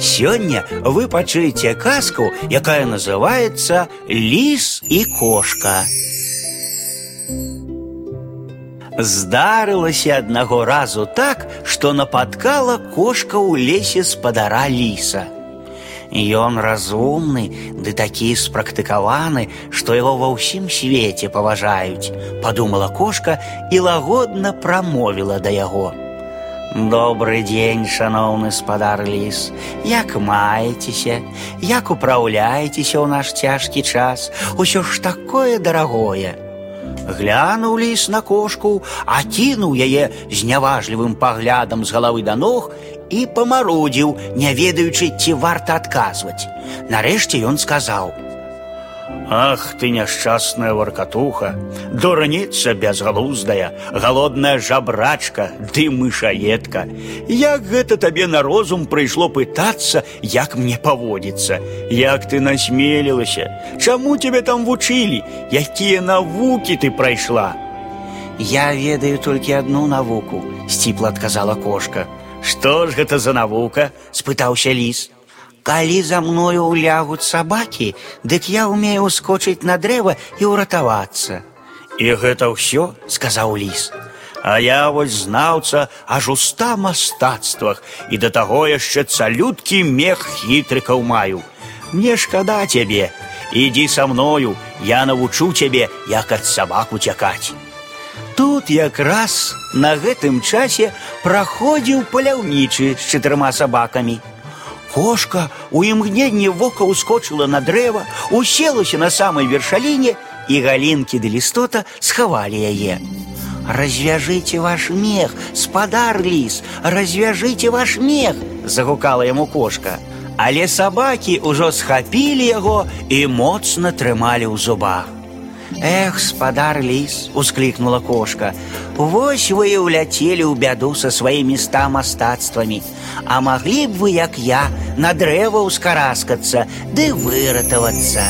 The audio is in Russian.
Сёння вы пачуеце казку, якая называется лис і кошка. Здарылася аднаго разу так, што напаткала кошка ў лесе спадара ліса. Ён разумны, ды такі спрактыкаваны, што яго ва ўсім свеце паважаюць, падумала кошка і лагодна прамовіла да яго. Добры дзень, шаноўны спадар ліс, як маецеся, як упраўляецеся ў наш цяжкі час, усё ж такое дарагое. Глянуў ліс на кошку, а кінуў яе з няважлівым паглядам з галавы да ног і памарудзіў, не ведаючы, ці варта адказваць. Нарэшце ён сказаў: « Ах ты няшчасная варкатуха, дурніца бязгалуздая, галодная жабрачка, ды мышаедка. Як гэта табе на розум прыйшло пытацца, як мне паводзіцца, Як ты насмелілася, Чаму тебе там вучылі, якія навукі ты прайшла? Я ведаю толькі одну навуку, сціпла адказала кошка. Што ж гэта за навука? спытаўся ліс. Калі за мною улягуць сабакі, дык я ўмею ускочыць на дрэва і ўратавацца. І гэта ўсё, сказаў ліс. А я вось знаўца аж у ста мастацтвах і да таго яшчэ цалюткі мех хітрыкаў маю. Мне шкада цябе, ідзі са мною, я навучу цябе, як ад сабак уцякаць. Тут якраз на гэтым часе праходзіў паляўнічы з чатырма сабакамі. Кошка у імгненне вока ўскочыла на дрэва, уселася на самай вершаліне, і галінкі ды лістота схавалі яе. Развяжыце ваш мех, спадар ліс, развяжыце ваш мех, загукала яму кошка. Але сабакі ўжо схапілі яго і моцна трымалі ў зубах. Эх, спадар ліс, усклікнула кошка. Вось вы і ўляцелі ў бяду са сваімі ста мастацтвамі. А маглі б вы, як я, на дрэва ўскараскацца ды выратавацца.